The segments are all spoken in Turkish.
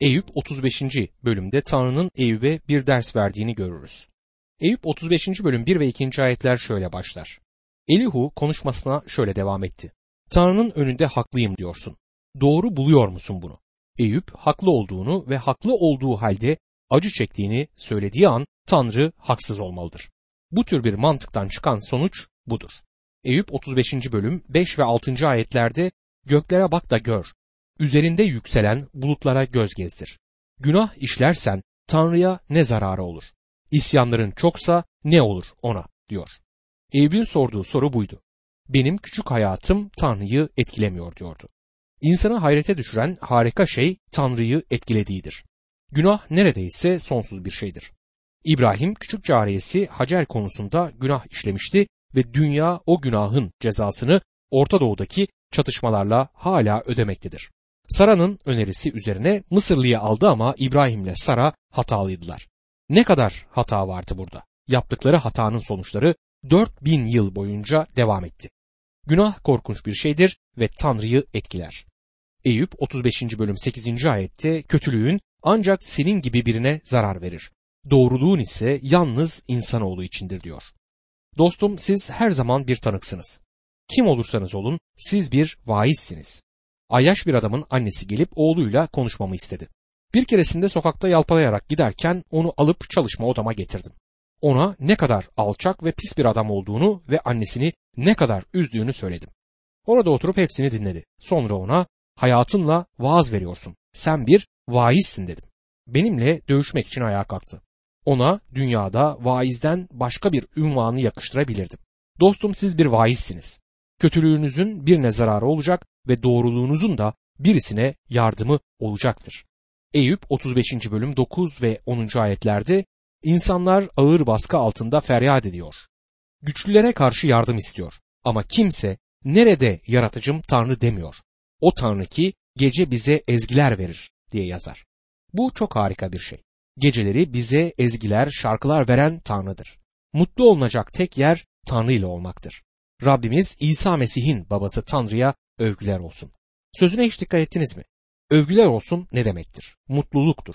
Eyüp 35. bölümde Tanrı'nın Eyüp'e bir ders verdiğini görürüz. Eyüp 35. bölüm 1 ve 2. ayetler şöyle başlar. Elihu konuşmasına şöyle devam etti. Tanrı'nın önünde haklıyım diyorsun. Doğru buluyor musun bunu? Eyüp haklı olduğunu ve haklı olduğu halde acı çektiğini söylediği an Tanrı haksız olmalıdır. Bu tür bir mantıktan çıkan sonuç budur. Eyüp 35. bölüm 5 ve 6. ayetlerde göklere bak da gör. Üzerinde yükselen bulutlara göz gezdir. Günah işlersen Tanrı'ya ne zararı olur? İsyanların çoksa ne olur ona diyor. Eyüp'ün sorduğu soru buydu. Benim küçük hayatım Tanrı'yı etkilemiyor diyordu. İnsanı hayrete düşüren harika şey Tanrı'yı etkilediğidir. Günah neredeyse sonsuz bir şeydir. İbrahim küçük cariyesi Hacer konusunda günah işlemişti ve dünya o günahın cezasını Orta Doğu'daki çatışmalarla hala ödemektedir. Sara'nın önerisi üzerine Mısırlı'yı aldı ama İbrahim'le Sara hatalıydılar. Ne kadar hata vardı burada? Yaptıkları hatanın sonuçları 4000 yıl boyunca devam etti. Günah korkunç bir şeydir ve Tanrı'yı etkiler. Eyüp 35. bölüm 8. ayette kötülüğün ancak senin gibi birine zarar verir. Doğruluğun ise yalnız insanoğlu içindir diyor. Dostum siz her zaman bir tanıksınız. Kim olursanız olun siz bir vaizsiniz. Ayyaş bir adamın annesi gelip oğluyla konuşmamı istedi. Bir keresinde sokakta yalpalayarak giderken onu alıp çalışma odama getirdim. Ona ne kadar alçak ve pis bir adam olduğunu ve annesini ne kadar üzdüğünü söyledim. Orada oturup hepsini dinledi. Sonra ona hayatınla vaaz veriyorsun. Sen bir vaizsin dedim. Benimle dövüşmek için ayağa kalktı. Ona dünyada vaizden başka bir ünvanı yakıştırabilirdim. Dostum siz bir vaizsiniz. Kötülüğünüzün birine zararı olacak ve doğruluğunuzun da birisine yardımı olacaktır. Eyüp 35. bölüm 9 ve 10. ayetlerde insanlar ağır baskı altında feryat ediyor. Güçlülere karşı yardım istiyor ama kimse nerede yaratıcım Tanrı demiyor. O Tanrı ki gece bize ezgiler verir diye yazar. Bu çok harika bir şey. Geceleri bize ezgiler, şarkılar veren Tanrı'dır. Mutlu olunacak tek yer Tanrı ile olmaktır. Rabbimiz İsa Mesih'in babası Tanrı'ya övgüler olsun. Sözüne hiç dikkat ettiniz mi? Övgüler olsun ne demektir? Mutluluktur.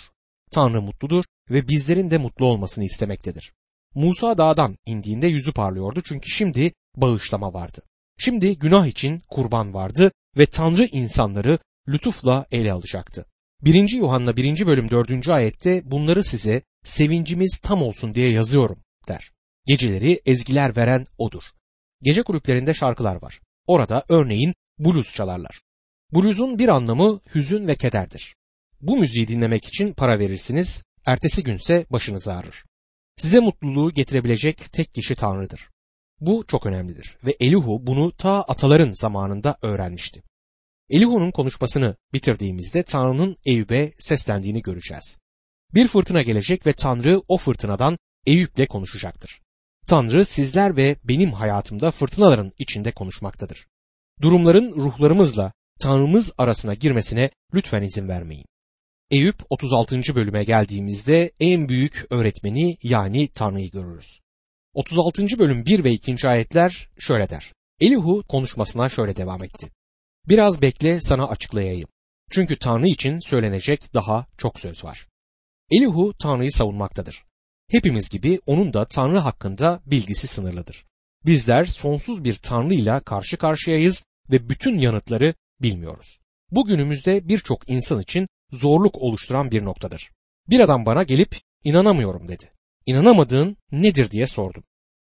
Tanrı mutludur ve bizlerin de mutlu olmasını istemektedir. Musa dağdan indiğinde yüzü parlıyordu çünkü şimdi bağışlama vardı. Şimdi günah için kurban vardı ve Tanrı insanları lütufla ele alacaktı. 1. Yuhanna 1. bölüm 4. ayette bunları size sevincimiz tam olsun diye yazıyorum der. Geceleri ezgiler veren odur. Gece kulüplerinde şarkılar var. Orada örneğin blues çalarlar. Blues'un bir anlamı hüzün ve kederdir. Bu müziği dinlemek için para verirsiniz, ertesi günse başınız ağrır. Size mutluluğu getirebilecek tek kişi Tanrı'dır. Bu çok önemlidir ve Elihu bunu ta ataların zamanında öğrenmişti. Elihu'nun konuşmasını bitirdiğimizde Tanrı'nın Eyüp'e seslendiğini göreceğiz. Bir fırtına gelecek ve Tanrı o fırtınadan Eyüp'le konuşacaktır. Tanrı sizler ve benim hayatımda fırtınaların içinde konuşmaktadır. Durumların ruhlarımızla Tanrımız arasına girmesine lütfen izin vermeyin. Eyüp 36. bölüme geldiğimizde en büyük öğretmeni yani Tanrı'yı görürüz. 36. bölüm 1 ve 2. ayetler şöyle der. Elihu konuşmasına şöyle devam etti. Biraz bekle sana açıklayayım. Çünkü Tanrı için söylenecek daha çok söz var. Elihu Tanrı'yı savunmaktadır. Hepimiz gibi onun da Tanrı hakkında bilgisi sınırlıdır. Bizler sonsuz bir Tanrı ile karşı karşıyayız ve bütün yanıtları bilmiyoruz. Bugünümüzde birçok insan için zorluk oluşturan bir noktadır. Bir adam bana gelip inanamıyorum dedi. İnanamadığın nedir diye sordum.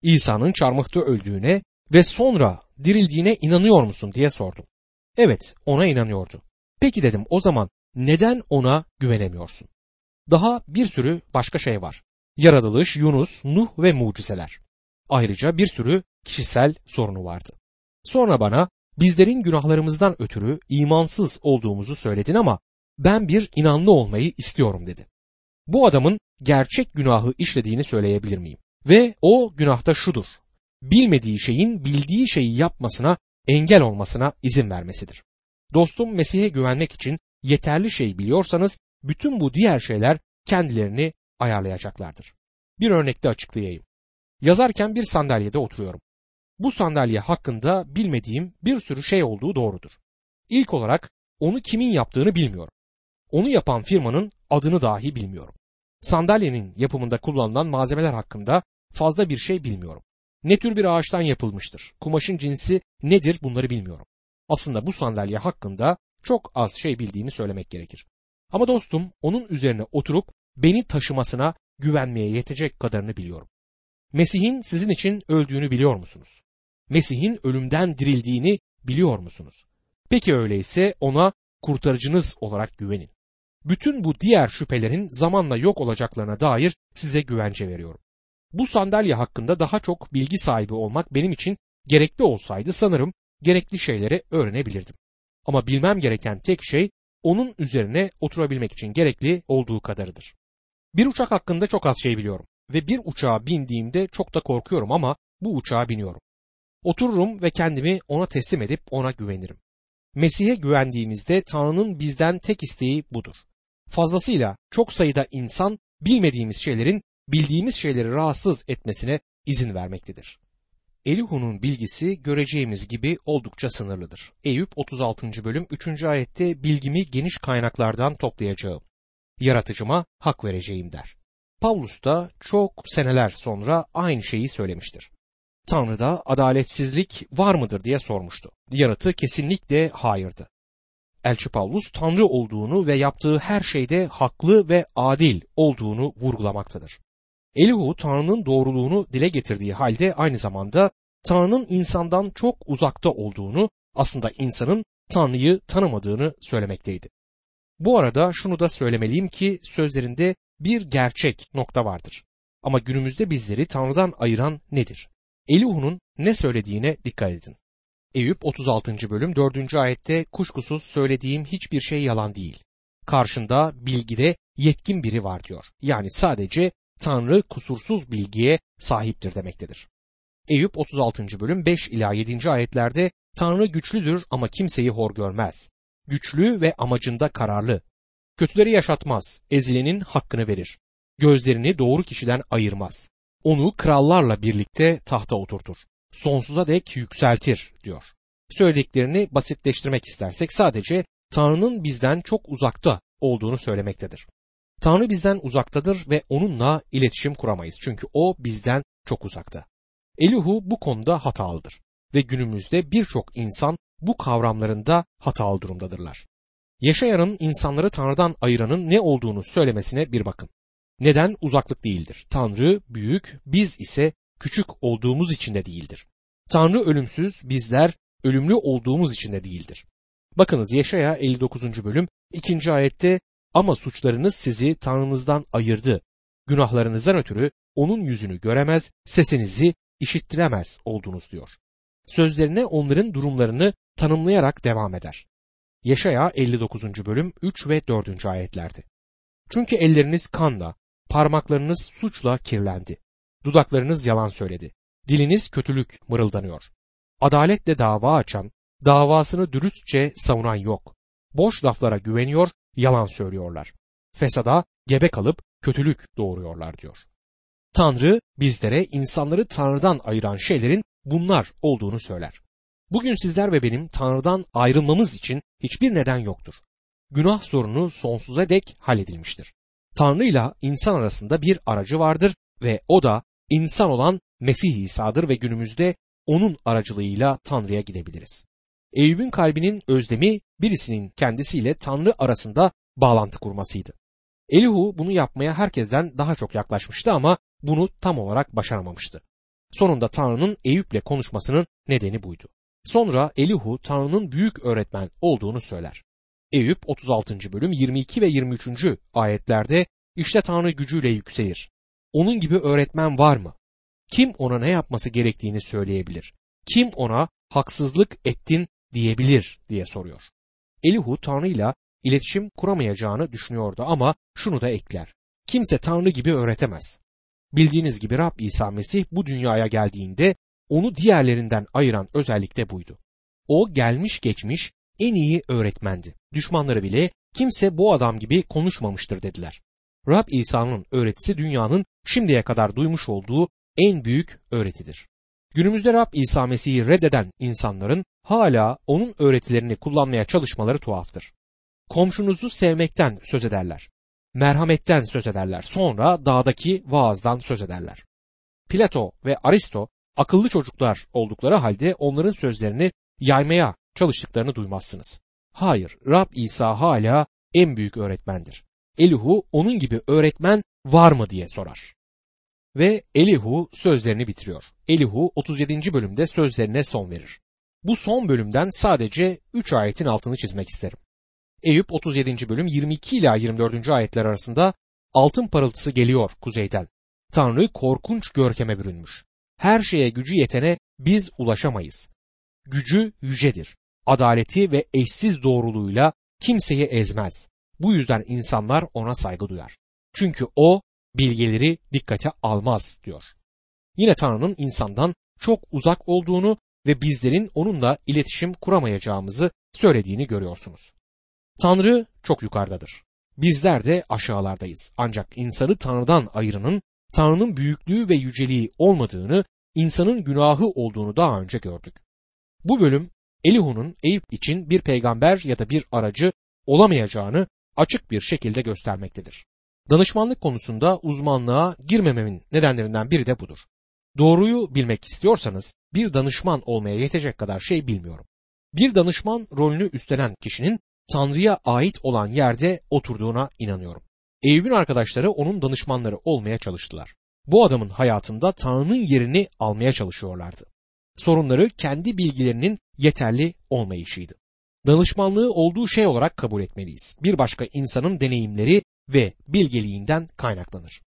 İsa'nın çarmıhta öldüğüne ve sonra dirildiğine inanıyor musun diye sordum. Evet ona inanıyordu. Peki dedim o zaman neden ona güvenemiyorsun? Daha bir sürü başka şey var. Yaratılış, Yunus, Nuh ve mucizeler. Ayrıca bir sürü kişisel sorunu vardı. Sonra bana bizlerin günahlarımızdan ötürü imansız olduğumuzu söyledin ama ben bir inanlı olmayı istiyorum dedi. Bu adamın gerçek günahı işlediğini söyleyebilir miyim? Ve o günahta şudur. Bilmediği şeyin bildiği şeyi yapmasına engel olmasına izin vermesidir. Dostum Mesih'e güvenmek için yeterli şey biliyorsanız bütün bu diğer şeyler kendilerini ayarlayacaklardır. Bir örnekte açıklayayım. Yazarken bir sandalyede oturuyorum. Bu sandalye hakkında bilmediğim bir sürü şey olduğu doğrudur. İlk olarak onu kimin yaptığını bilmiyorum. Onu yapan firmanın adını dahi bilmiyorum. Sandalyenin yapımında kullanılan malzemeler hakkında fazla bir şey bilmiyorum. Ne tür bir ağaçtan yapılmıştır? Kumaşın cinsi nedir bunları bilmiyorum. Aslında bu sandalye hakkında çok az şey bildiğini söylemek gerekir. Ama dostum onun üzerine oturup beni taşımasına güvenmeye yetecek kadarını biliyorum. Mesih'in sizin için öldüğünü biliyor musunuz? Mesih'in ölümden dirildiğini biliyor musunuz? Peki öyleyse ona kurtarıcınız olarak güvenin. Bütün bu diğer şüphelerin zamanla yok olacaklarına dair size güvence veriyorum. Bu sandalye hakkında daha çok bilgi sahibi olmak benim için gerekli olsaydı sanırım gerekli şeyleri öğrenebilirdim. Ama bilmem gereken tek şey onun üzerine oturabilmek için gerekli olduğu kadarıdır. Bir uçak hakkında çok az şey biliyorum ve bir uçağa bindiğimde çok da korkuyorum ama bu uçağa biniyorum. Otururum ve kendimi ona teslim edip ona güvenirim. Mesih'e güvendiğimizde Tanrı'nın bizden tek isteği budur. Fazlasıyla çok sayıda insan bilmediğimiz şeylerin bildiğimiz şeyleri rahatsız etmesine izin vermektedir. Elihu'nun bilgisi göreceğimiz gibi oldukça sınırlıdır. Eyüp 36. bölüm 3. ayette bilgimi geniş kaynaklardan toplayacağım. Yaratıcıma hak vereceğim der. Paulus da çok seneler sonra aynı şeyi söylemiştir. Tanrı'da adaletsizlik var mıdır diye sormuştu. Yaratı kesinlikle hayırdı. Elçi Paulus Tanrı olduğunu ve yaptığı her şeyde haklı ve adil olduğunu vurgulamaktadır. Elihu Tanrı'nın doğruluğunu dile getirdiği halde aynı zamanda Tanrı'nın insandan çok uzakta olduğunu, aslında insanın Tanrı'yı tanımadığını söylemekteydi. Bu arada şunu da söylemeliyim ki sözlerinde bir gerçek nokta vardır. Ama günümüzde bizleri Tanrı'dan ayıran nedir? Elihu'nun ne söylediğine dikkat edin. Eyüp 36. bölüm 4. ayette kuşkusuz söylediğim hiçbir şey yalan değil. Karşında bilgide yetkin biri var diyor. Yani sadece Tanrı kusursuz bilgiye sahiptir demektedir. Eyüp 36. bölüm 5 ila 7. ayetlerde Tanrı güçlüdür ama kimseyi hor görmez. Güçlü ve amacında kararlı. Kötüleri yaşatmaz, ezilenin hakkını verir. Gözlerini doğru kişiden ayırmaz. Onu krallarla birlikte tahta oturtur. Sonsuza dek yükseltir diyor. Söylediklerini basitleştirmek istersek sadece Tanrı'nın bizden çok uzakta olduğunu söylemektedir. Tanrı bizden uzaktadır ve onunla iletişim kuramayız çünkü o bizden çok uzakta. Elihu bu konuda hatalıdır ve günümüzde birçok insan bu kavramlarında hatalı durumdadırlar. Yaşayanın insanları Tanrı'dan ayıranın ne olduğunu söylemesine bir bakın. Neden uzaklık değildir? Tanrı büyük, biz ise küçük olduğumuz için de değildir. Tanrı ölümsüz, bizler ölümlü olduğumuz için de değildir. Bakınız Yaşaya 59. bölüm 2. ayette ama suçlarınız sizi Tanrınızdan ayırdı. Günahlarınızdan ötürü onun yüzünü göremez, sesinizi işittiremez oldunuz diyor. Sözlerine onların durumlarını tanımlayarak devam eder. Yaşaya 59. bölüm 3 ve 4. ayetlerde. Çünkü elleriniz kanla, parmaklarınız suçla kirlendi. Dudaklarınız yalan söyledi. Diliniz kötülük mırıldanıyor. Adaletle dava açan, davasını dürüstçe savunan yok. Boş laflara güveniyor, yalan söylüyorlar. Fesada gebe kalıp kötülük doğuruyorlar diyor. Tanrı bizlere insanları Tanrı'dan ayıran şeylerin bunlar olduğunu söyler. Bugün sizler ve benim Tanrı'dan ayrılmamız için hiçbir neden yoktur. Günah sorunu sonsuza dek halledilmiştir. Tanrı ile insan arasında bir aracı vardır ve o da insan olan Mesih İsa'dır ve günümüzde onun aracılığıyla Tanrı'ya gidebiliriz. Eyüp'ün kalbinin özlemi birisinin kendisiyle Tanrı arasında bağlantı kurmasıydı. Elihu bunu yapmaya herkesten daha çok yaklaşmıştı ama bunu tam olarak başaramamıştı. Sonunda Tanrı'nın Eyüp'le konuşmasının nedeni buydu. Sonra Elihu Tanrı'nın büyük öğretmen olduğunu söyler. Eyüp 36. bölüm 22 ve 23. ayetlerde işte Tanrı gücüyle yükselir. Onun gibi öğretmen var mı? Kim ona ne yapması gerektiğini söyleyebilir? Kim ona haksızlık ettin diyebilir diye soruyor. Elihu Tanrı ile iletişim kuramayacağını düşünüyordu ama şunu da ekler. Kimse Tanrı gibi öğretemez. Bildiğiniz gibi Rab İsa Mesih bu dünyaya geldiğinde onu diğerlerinden ayıran özellik de buydu. O gelmiş geçmiş en iyi öğretmendi. Düşmanları bile kimse bu adam gibi konuşmamıştır dediler. Rab İsa'nın öğretisi dünyanın şimdiye kadar duymuş olduğu en büyük öğretidir. Günümüzde Rab İsa Mesih'i reddeden insanların hala onun öğretilerini kullanmaya çalışmaları tuhaftır. komşunuzu sevmekten söz ederler. Merhametten söz ederler. Sonra dağdaki vaazdan söz ederler. Plato ve Aristo akıllı çocuklar oldukları halde onların sözlerini yaymaya çalıştıklarını duymazsınız. Hayır, Rab İsa hala en büyük öğretmendir. Elihu onun gibi öğretmen var mı diye sorar. Ve Elihu sözlerini bitiriyor. Elihu 37. bölümde sözlerine son verir. Bu son bölümden sadece 3 ayetin altını çizmek isterim. Eyüp 37. bölüm 22 ila 24. ayetler arasında altın parıltısı geliyor kuzeyden. Tanrı korkunç görkeme bürünmüş. Her şeye gücü yetene biz ulaşamayız. Gücü yücedir. Adaleti ve eşsiz doğruluğuyla kimseyi ezmez. Bu yüzden insanlar ona saygı duyar. Çünkü o bilgeleri dikkate almaz diyor. Yine Tanrı'nın insandan çok uzak olduğunu ve bizlerin onunla iletişim kuramayacağımızı söylediğini görüyorsunuz. Tanrı çok yukarıdadır. Bizler de aşağılardayız. Ancak insanı Tanrı'dan ayırının Tanrı'nın büyüklüğü ve yüceliği olmadığını, insanın günahı olduğunu daha önce gördük. Bu bölüm Elihu'nun Eyüp için bir peygamber ya da bir aracı olamayacağını açık bir şekilde göstermektedir. Danışmanlık konusunda uzmanlığa girmememin nedenlerinden biri de budur. Doğruyu bilmek istiyorsanız bir danışman olmaya yetecek kadar şey bilmiyorum. Bir danışman rolünü üstlenen kişinin Tanrı'ya ait olan yerde oturduğuna inanıyorum. Eyüp'ün arkadaşları onun danışmanları olmaya çalıştılar. Bu adamın hayatında Tanrı'nın yerini almaya çalışıyorlardı. Sorunları kendi bilgilerinin yeterli olmayışıydı. Danışmanlığı olduğu şey olarak kabul etmeliyiz. Bir başka insanın deneyimleri ve bilgeliğinden kaynaklanır.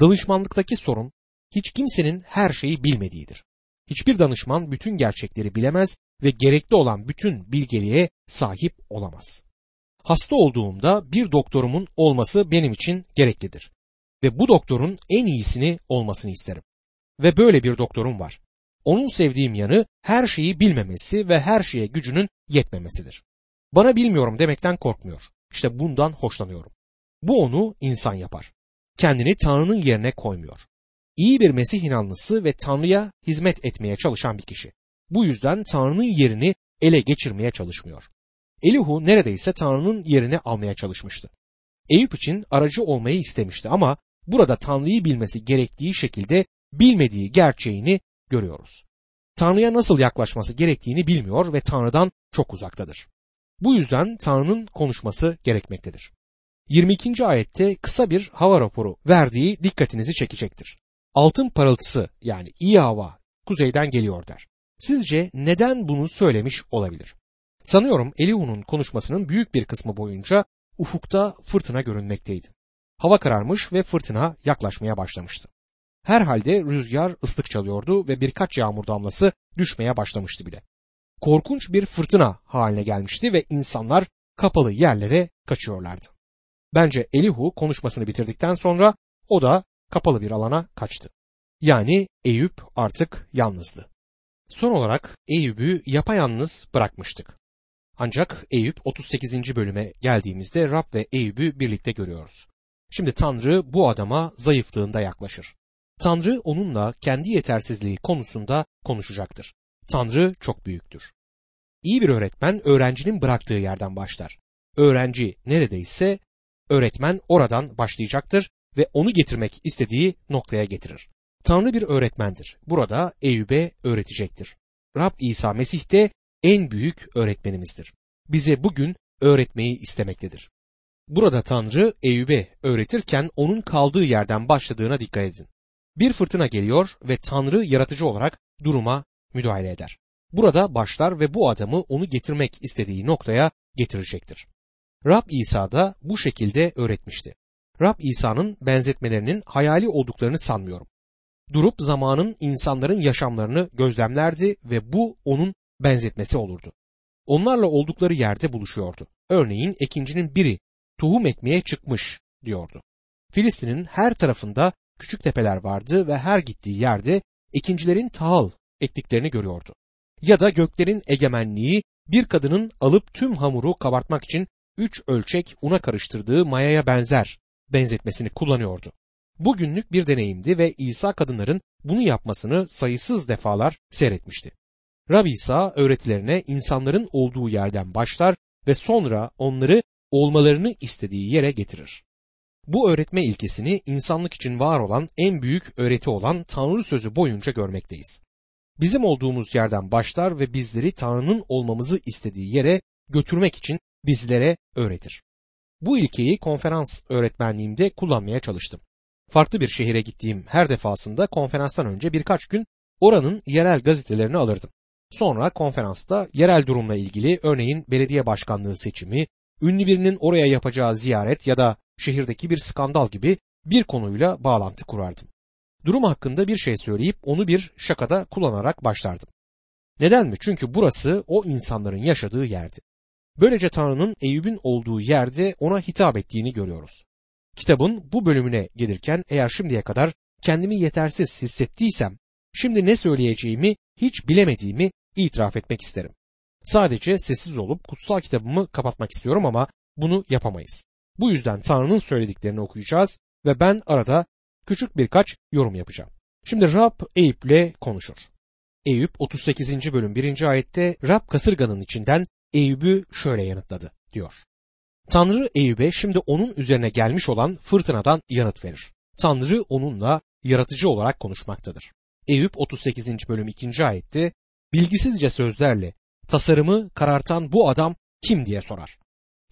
Danışmanlıktaki sorun hiç kimsenin her şeyi bilmediğidir. Hiçbir danışman bütün gerçekleri bilemez ve gerekli olan bütün bilgeliğe sahip olamaz. Hasta olduğumda bir doktorumun olması benim için gereklidir. Ve bu doktorun en iyisini olmasını isterim. Ve böyle bir doktorum var. Onun sevdiğim yanı her şeyi bilmemesi ve her şeye gücünün yetmemesidir. Bana bilmiyorum demekten korkmuyor. İşte bundan hoşlanıyorum. Bu onu insan yapar. Kendini Tanrı'nın yerine koymuyor. İyi bir Mesih inanlısı ve Tanrı'ya hizmet etmeye çalışan bir kişi. Bu yüzden Tanrı'nın yerini ele geçirmeye çalışmıyor. Elihu neredeyse Tanrı'nın yerini almaya çalışmıştı. Eyüp için aracı olmayı istemişti ama burada Tanrı'yı bilmesi gerektiği şekilde bilmediği gerçeğini görüyoruz. Tanrı'ya nasıl yaklaşması gerektiğini bilmiyor ve Tanrı'dan çok uzaktadır. Bu yüzden Tanrı'nın konuşması gerekmektedir. 22. ayette kısa bir hava raporu verdiği dikkatinizi çekecektir. Altın parıltısı yani iyi hava kuzeyden geliyor der. Sizce neden bunu söylemiş olabilir? Sanıyorum Elihu'nun konuşmasının büyük bir kısmı boyunca ufukta fırtına görünmekteydi. Hava kararmış ve fırtına yaklaşmaya başlamıştı. Herhalde rüzgar ıslık çalıyordu ve birkaç yağmur damlası düşmeye başlamıştı bile. Korkunç bir fırtına haline gelmişti ve insanlar kapalı yerlere kaçıyorlardı. Bence Elihu konuşmasını bitirdikten sonra o da kapalı bir alana kaçtı. Yani Eyüp artık yalnızdı. Son olarak Eyüp'ü yapayalnız bırakmıştık. Ancak Eyüp 38. bölüme geldiğimizde Rab ve Eyüp'ü birlikte görüyoruz. Şimdi Tanrı bu adama zayıflığında yaklaşır. Tanrı onunla kendi yetersizliği konusunda konuşacaktır. Tanrı çok büyüktür. İyi bir öğretmen öğrencinin bıraktığı yerden başlar. Öğrenci neredeyse öğretmen oradan başlayacaktır ve onu getirmek istediği noktaya getirir. Tanrı bir öğretmendir. Burada Eyüp'e öğretecektir. Rab İsa Mesih de en büyük öğretmenimizdir. Bize bugün öğretmeyi istemektedir. Burada Tanrı Eyüp'e öğretirken onun kaldığı yerden başladığına dikkat edin. Bir fırtına geliyor ve Tanrı yaratıcı olarak duruma müdahale eder. Burada başlar ve bu adamı onu getirmek istediği noktaya getirecektir. Rab İsa da bu şekilde öğretmişti. Rab İsa'nın benzetmelerinin hayali olduklarını sanmıyorum. Durup zamanın insanların yaşamlarını gözlemlerdi ve bu onun benzetmesi olurdu. Onlarla oldukları yerde buluşuyordu. Örneğin ekincinin biri tohum ekmeye çıkmış diyordu. Filistin'in her tarafında küçük tepeler vardı ve her gittiği yerde ekincilerin tahıl ektiklerini görüyordu. Ya da göklerin egemenliği bir kadının alıp tüm hamuru kabartmak için üç ölçek una karıştırdığı mayaya benzer benzetmesini kullanıyordu. Bugünlük bir deneyimdi ve İsa kadınların bunu yapmasını sayısız defalar seyretmişti. Rab İsa öğretilerine insanların olduğu yerden başlar ve sonra onları olmalarını istediği yere getirir. Bu öğretme ilkesini insanlık için var olan en büyük öğreti olan Tanrı sözü boyunca görmekteyiz. Bizim olduğumuz yerden başlar ve bizleri Tanrı'nın olmamızı istediği yere götürmek için bizlere öğretir. Bu ilkeyi konferans öğretmenliğimde kullanmaya çalıştım. Farklı bir şehire gittiğim her defasında konferanstan önce birkaç gün oranın yerel gazetelerini alırdım. Sonra konferansta yerel durumla ilgili örneğin belediye başkanlığı seçimi, ünlü birinin oraya yapacağı ziyaret ya da şehirdeki bir skandal gibi bir konuyla bağlantı kurardım. Durum hakkında bir şey söyleyip onu bir şakada kullanarak başlardım. Neden mi? Çünkü burası o insanların yaşadığı yerdi. Böylece Tanrı'nın Eyüp'ün olduğu yerde ona hitap ettiğini görüyoruz. Kitabın bu bölümüne gelirken eğer şimdiye kadar kendimi yetersiz hissettiysem, şimdi ne söyleyeceğimi hiç bilemediğimi itiraf etmek isterim. Sadece sessiz olup kutsal kitabımı kapatmak istiyorum ama bunu yapamayız. Bu yüzden Tanrı'nın söylediklerini okuyacağız ve ben arada küçük birkaç yorum yapacağım. Şimdi Rab Eyüp'le konuşur. Eyüp 38. bölüm 1. ayette Rab kasırganın içinden Eyüp'ü şöyle yanıtladı diyor. Tanrı Eyüp'e şimdi onun üzerine gelmiş olan fırtınadan yanıt verir. Tanrı onunla yaratıcı olarak konuşmaktadır. Eyüp 38. bölüm 2. ayette bilgisizce sözlerle tasarımı karartan bu adam kim diye sorar.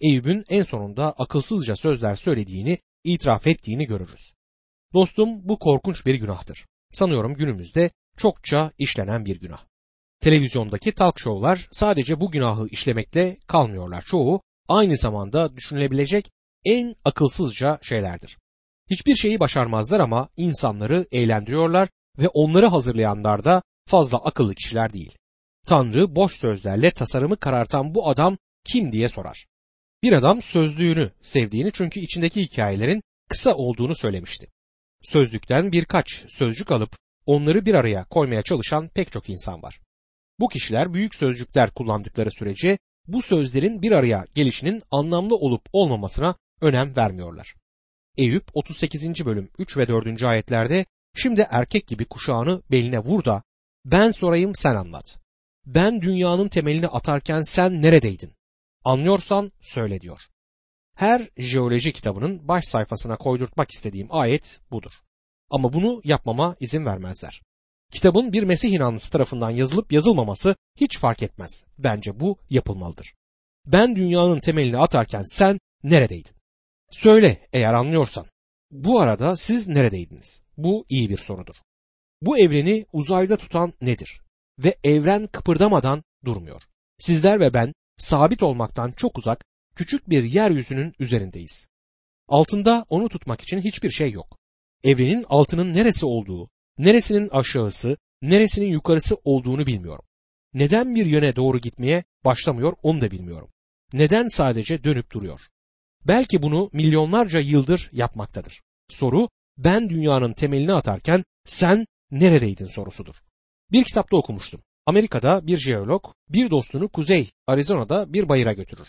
Eyüp'ün en sonunda akılsızca sözler söylediğini itiraf ettiğini görürüz. Dostum bu korkunç bir günahtır. Sanıyorum günümüzde çokça işlenen bir günah. Televizyondaki talk show'lar sadece bu günahı işlemekle kalmıyorlar. Çoğu aynı zamanda düşünülebilecek en akılsızca şeylerdir. Hiçbir şeyi başarmazlar ama insanları eğlendiriyorlar ve onları hazırlayanlar da fazla akıllı kişiler değil. Tanrı boş sözlerle tasarımı karartan bu adam kim diye sorar. Bir adam sözlüğünü sevdiğini çünkü içindeki hikayelerin kısa olduğunu söylemişti. Sözlükten birkaç sözcük alıp onları bir araya koymaya çalışan pek çok insan var. Bu kişiler büyük sözcükler kullandıkları sürece bu sözlerin bir araya gelişinin anlamlı olup olmamasına önem vermiyorlar. Eyüp 38. bölüm 3 ve 4. ayetlerde şimdi erkek gibi kuşağını beline vur da ben sorayım sen anlat. Ben dünyanın temelini atarken sen neredeydin? Anlıyorsan söyle diyor. Her jeoloji kitabının baş sayfasına koydurtmak istediğim ayet budur. Ama bunu yapmama izin vermezler. Kitabın bir Mesih inanlısı tarafından yazılıp yazılmaması hiç fark etmez. Bence bu yapılmalıdır. Ben dünyanın temelini atarken sen neredeydin? Söyle eğer anlıyorsan. Bu arada siz neredeydiniz? Bu iyi bir sorudur. Bu evreni uzayda tutan nedir? Ve evren kıpırdamadan durmuyor. Sizler ve ben sabit olmaktan çok uzak küçük bir yeryüzünün üzerindeyiz. Altında onu tutmak için hiçbir şey yok. Evrenin altının neresi olduğu, neresinin aşağısı, neresinin yukarısı olduğunu bilmiyorum. Neden bir yöne doğru gitmeye başlamıyor onu da bilmiyorum. Neden sadece dönüp duruyor? Belki bunu milyonlarca yıldır yapmaktadır. Soru ben dünyanın temelini atarken sen neredeydin sorusudur. Bir kitapta okumuştum. Amerika'da bir jeolog bir dostunu Kuzey Arizona'da bir bayıra götürür.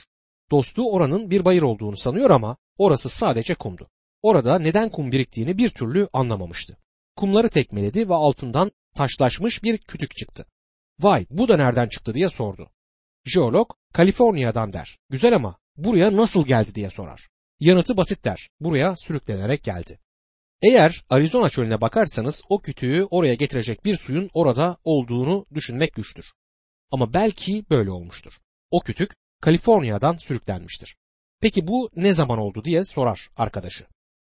Dostu oranın bir bayır olduğunu sanıyor ama orası sadece kumdu. Orada neden kum biriktiğini bir türlü anlamamıştı. Kumları tekmeledi ve altından taşlaşmış bir kütük çıktı. Vay bu da nereden çıktı diye sordu. Jeolog Kaliforniya'dan der. Güzel ama buraya nasıl geldi diye sorar. Yanıtı basit der. Buraya sürüklenerek geldi. Eğer Arizona çölüne bakarsanız o kütüğü oraya getirecek bir suyun orada olduğunu düşünmek güçtür. Ama belki böyle olmuştur. O kütük Kaliforniya'dan sürüklenmiştir. Peki bu ne zaman oldu diye sorar arkadaşı.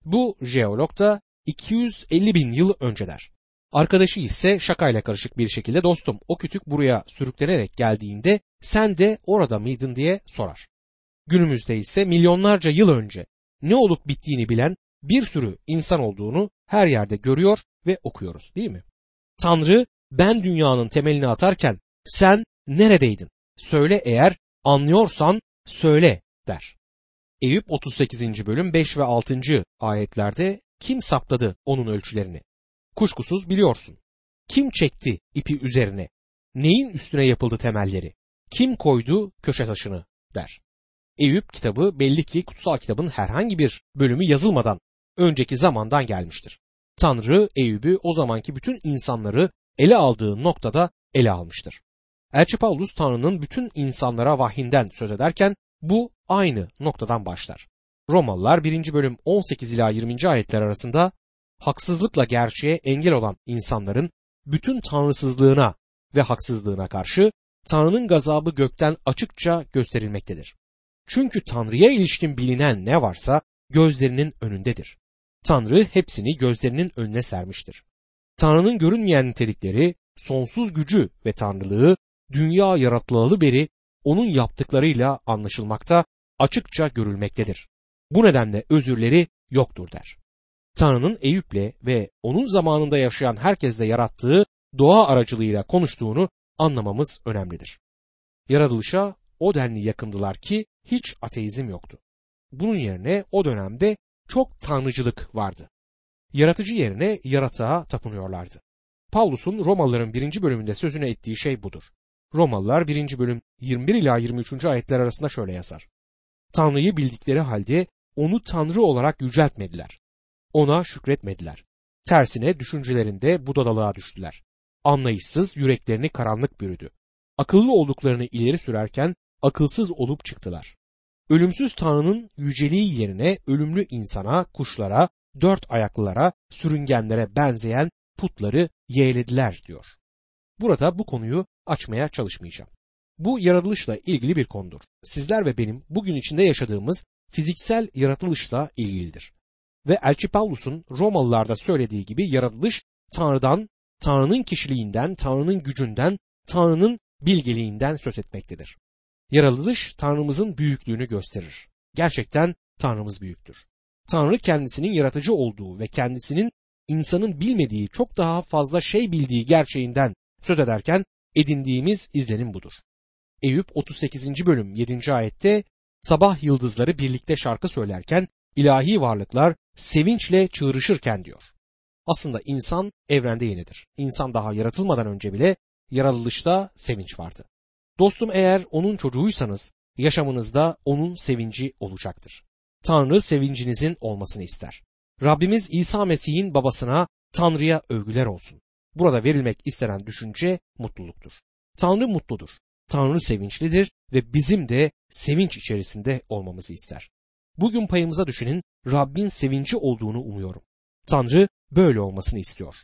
Bu jeolog da 250 bin yıl önce der. Arkadaşı ise şakayla karışık bir şekilde dostum o kütük buraya sürüklenerek geldiğinde sen de orada mıydın diye sorar. Günümüzde ise milyonlarca yıl önce ne olup bittiğini bilen bir sürü insan olduğunu her yerde görüyor ve okuyoruz değil mi? Tanrı ben dünyanın temelini atarken sen neredeydin? Söyle eğer anlıyorsan söyle der. Eyüp 38. bölüm 5 ve 6. ayetlerde kim sapladı onun ölçülerini? Kuşkusuz biliyorsun. Kim çekti ipi üzerine? Neyin üstüne yapıldı temelleri? Kim koydu köşe taşını der. Eyüp kitabı belli ki kutsal kitabın herhangi bir bölümü yazılmadan önceki zamandan gelmiştir. Tanrı Eyüp'ü o zamanki bütün insanları ele aldığı noktada ele almıştır. Elçi Paulus Tanrı'nın bütün insanlara vahyinden söz ederken Bu aynı noktadan başlar. Romalılar 1. bölüm 18 ila 20. ayetler arasında haksızlıkla gerçeğe engel olan insanların bütün tanrısızlığına ve haksızlığına karşı Tanrı'nın gazabı gökten açıkça gösterilmektedir. Çünkü Tanrı'ya ilişkin bilinen ne varsa gözlerinin önündedir. Tanrı hepsini gözlerinin önüne sermiştir. Tanrı'nın görünmeyen nitelikleri, sonsuz gücü ve tanrılığı dünya yaratılalı beri onun yaptıklarıyla anlaşılmakta, açıkça görülmektedir. Bu nedenle özürleri yoktur der. Tanrı'nın Eyüp'le ve onun zamanında yaşayan herkesle yarattığı doğa aracılığıyla konuştuğunu anlamamız önemlidir. Yaratılışa o denli yakındılar ki hiç ateizm yoktu. Bunun yerine o dönemde çok tanrıcılık vardı. Yaratıcı yerine yaratığa tapınıyorlardı. Paulus'un Romalıların birinci bölümünde sözüne ettiği şey budur. Romalılar 1. bölüm 21 ila 23. ayetler arasında şöyle yazar. Tanrı'yı bildikleri halde onu Tanrı olarak yüceltmediler. Ona şükretmediler. Tersine düşüncelerinde budalalığa düştüler. Anlayışsız yüreklerini karanlık bürüdü. Akıllı olduklarını ileri sürerken akılsız olup çıktılar. Ölümsüz Tanrı'nın yüceliği yerine ölümlü insana, kuşlara, dört ayaklılara, sürüngenlere benzeyen putları yeğlediler diyor. Burada bu konuyu açmaya çalışmayacağım. Bu yaratılışla ilgili bir konudur. Sizler ve benim bugün içinde yaşadığımız fiziksel yaratılışla ilgilidir. Ve Elçi Paulus'un Romalılarda söylediği gibi yaratılış Tanrı'dan, Tanrı'nın kişiliğinden, Tanrı'nın gücünden, Tanrı'nın bilgeliğinden söz etmektedir. Yaratılış Tanrımızın büyüklüğünü gösterir. Gerçekten Tanrımız büyüktür. Tanrı kendisinin yaratıcı olduğu ve kendisinin insanın bilmediği çok daha fazla şey bildiği gerçeğinden söz ederken edindiğimiz izlenim budur. Eyüp 38. bölüm 7. ayette sabah yıldızları birlikte şarkı söylerken ilahi varlıklar sevinçle çığırışırken diyor. Aslında insan evrende yenidir. İnsan daha yaratılmadan önce bile yaratılışta sevinç vardı. Dostum eğer onun çocuğuysanız yaşamınızda onun sevinci olacaktır. Tanrı sevincinizin olmasını ister. Rabbimiz İsa Mesih'in babasına Tanrı'ya övgüler olsun. Burada verilmek istenen düşünce mutluluktur. Tanrı mutludur. Tanrı sevinçlidir ve bizim de sevinç içerisinde olmamızı ister. Bugün payımıza düşenin Rabbin sevinci olduğunu umuyorum. Tanrı böyle olmasını istiyor.